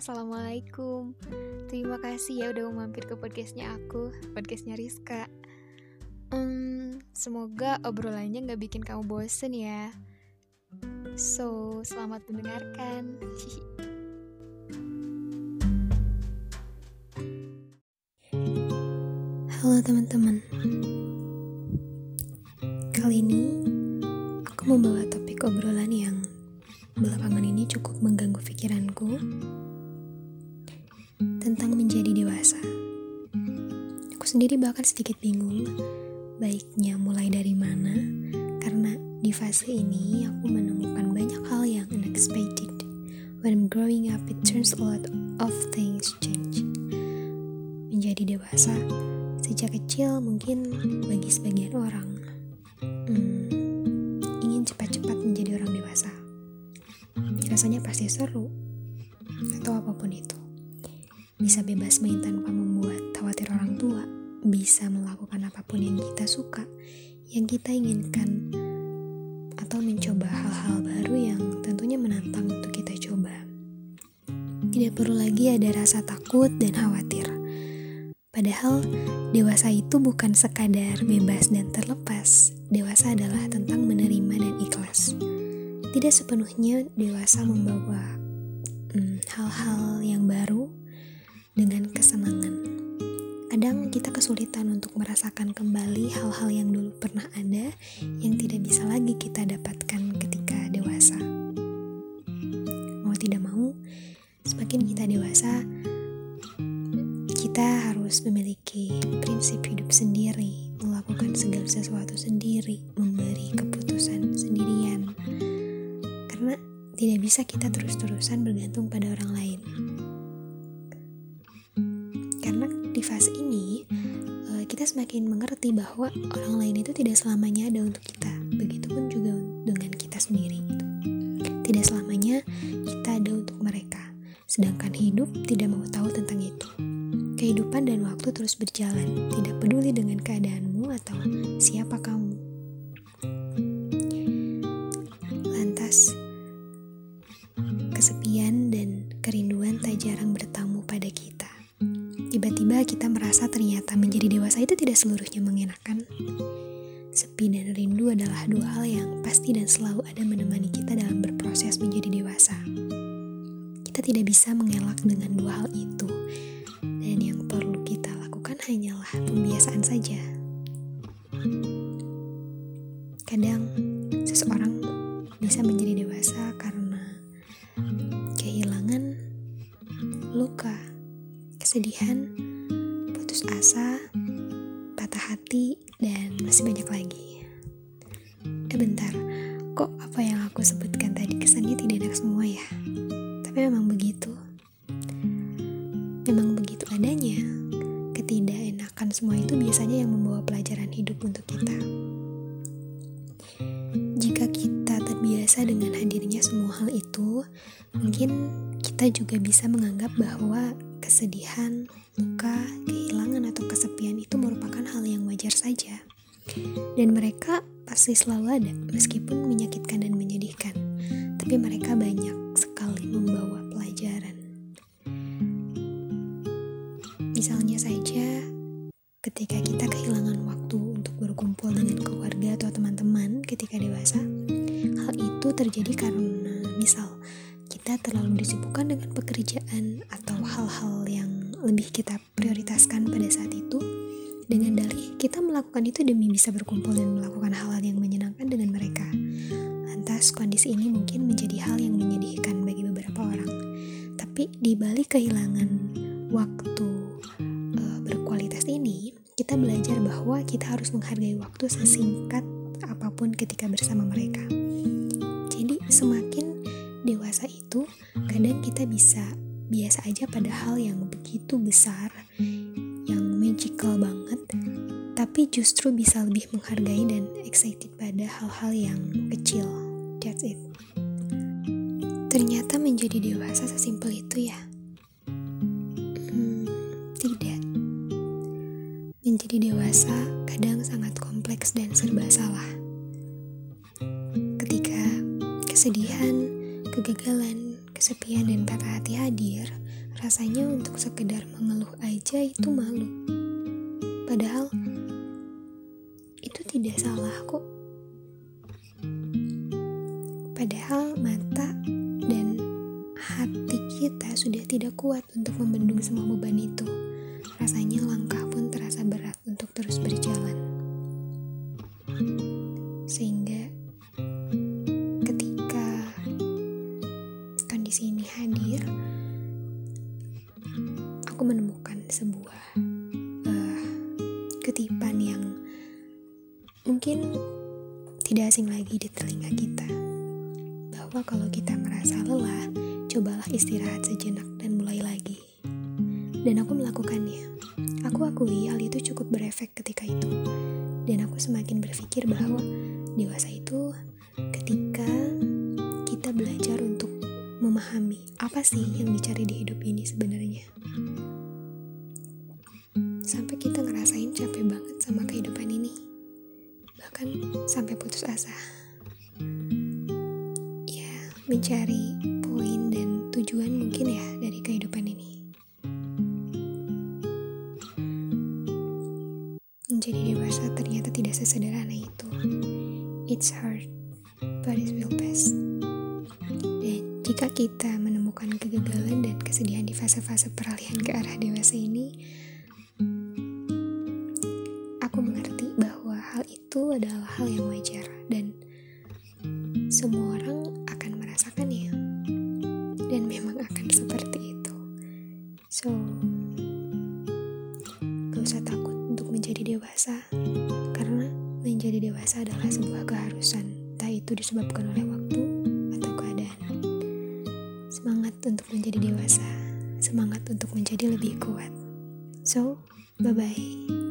Assalamualaikum. Terima kasih ya udah mau mampir ke podcastnya aku Podcastnya Rizka. Hmm, Semoga obrolannya gak bikin kamu bosen ya. So, selamat mendengarkan. Halo teman-teman. Kali ini aku membawa topik obrolan yang belakangan ini cukup mengganggu pikiranku tentang menjadi dewasa. Aku sendiri bahkan sedikit bingung baiknya mulai dari mana karena di fase ini aku menemukan banyak hal yang unexpected. When I'm growing up, it turns a lot of things change. Menjadi dewasa sejak kecil mungkin bagi sebagian orang hmm, ingin cepat-cepat menjadi orang dewasa rasanya pasti seru atau apa pun itu. Bisa bebas main tanpa membuat khawatir orang tua, bisa melakukan apa pun yang kita suka, yang kita inginkan, atau mencoba hal-hal baru yang tentunya menantang untuk kita coba. Tidak perlu lagi ada rasa takut dan khawatir. Padahal dewasa itu bukan sekadar bebas dan terlepas. Dewasa adalah tentang menerima dan ikhlas tidak sepenuhnya dewasa membawa hmm, hal-hal hmm, yang baru dengan kesenangan. Kadang kita kesulitan untuk merasakan kembali hal-hal yang dulu pernah ada yang tidak bisa lagi kita dapatkan ketika dewasa. Mau tidak mau, semakin kita dewasa, kita harus memiliki prinsip hidup sendiri, melakukan segala sesuatu sendiri, memberi keputusan sendirian tidak bisa kita terus-terusan bergantung pada orang lain. Semakin mengerti bahwa orang lain itu tidak selamanya ada untuk kita. Begitupun juga dengan kita sendiri. Tidak selamanya kita ada untuk mereka. Sedangkan hidup tidak mau tahu tentang itu. Kehidupan dan waktu terus berjalan, tidak peduli dengan keadaanmu atau siapa kamu. Ternyata menjadi dewasa itu tidak seluruhnya mengenakan. Sepi dan rindu adalah dua hal yang pasti dan selalu ada menemani kita dalam berproses menjadi dewasa. Kita tidak bisa mengelak dengan dua hal itu, dan yang perlu kita lakukan hanyalah pembiasaan saja. Kadang seseorang bisa menjadi dewasa karena luka, kesedihan, putus asa, patah hati, dan masih banyak lagi. Eh bentar, kok apa yang aku sebutkan tadi kesannya tidak enak semua ya? Tapi memang begitu. Memang begitu adanya. Ketidakenakan semua itu biasanya yang membawa pelajaran hidup untuk kita. Jika kita terbiasa dengan hadirnya semua hal itu, mungkin kita juga bisa menganggap bahwa kesedihan, luka, kehilangan, atau kesepian itu merupakan hal yang wajar saja. Dan mereka pasti selalu ada, meskipun menyakitkan dan menyedihkan. Tapi mereka banyak sekali membawa pelajaran. Misalnya saja, ketika kita kehilangan waktu untuk berkumpul dengan keluarga atau teman-teman ketika dewasa, hal itu terjadi karena misal kita terlalu disibukkan dengan pekerjaan atau hal-hal yang lebih kita prioritaskan pada saat itu dengan dalih kita melakukan itu demi bisa berkumpul dan melakukan hal-hal yang menyenangkan dengan mereka. Lantas kondisi ini mungkin menjadi hal yang menyedihkan bagi beberapa orang. Tapi di balik kehilangan waktu uh, berkualitas ini, kita belajar bahwa kita harus menghargai waktu sesingkat apa pun ketika bersama mereka. Jadi semakin dewasa itu kadang kita bisa biasa aja pada hal yang begitu besar, yang magical banget, tapi justru bisa lebih menghargai dan excited pada hal-hal yang kecil. That's it. Ternyata menjadi dewasa sesimpel itu ya. Hmm, tidak. Menjadi dewasa kadang sangat kompleks dan serba salah. Ketika kesedihan, kegagalan, kesepian, dan patah hati hadir, rasanya untuk sekedar mengeluh aja itu malu. Padahal itu tidak salah kok. Padahal mata dan hati kita sudah tidak kuat untuk membendung semua beban itu. Aku menemukan sebuah uh, ketipan yang mungkin tidak asing lagi di telinga kita. Bahwa kalau kita merasa lelah, cobalah istirahat sejenak dan mulai lagi. Dan aku melakukannya. Aku akui hal itu cukup berefek ketika itu. Dan aku semakin berpikir bahwa dewasa itu ketika kita belajar untuk memahami apa sih yang dicari di hidup ini sebenarnya. Sampai kita ngerasain capek banget sama kehidupan ini bahkan sampai putus asa. Ya, mencari poin dan tujuan mungkin ya dari kehidupan ini. Menjadi dewasa ternyata tidak sesederhana itu. It's hard, but it will pass. Jika kita menemukan kegagalan dan kesedihan di fase-fase peralihan ke arah dewasa ini, itu adalah hal yang wajar dan semua orang akan merasakannya dan memang akan seperti itu. So gak usah takut untuk menjadi dewasa karena menjadi dewasa adalah sebuah keharusan entah itu disebabkan oleh waktu untuk menjadi dewasa semangat untuk menjadi lebih kuat. So bye bye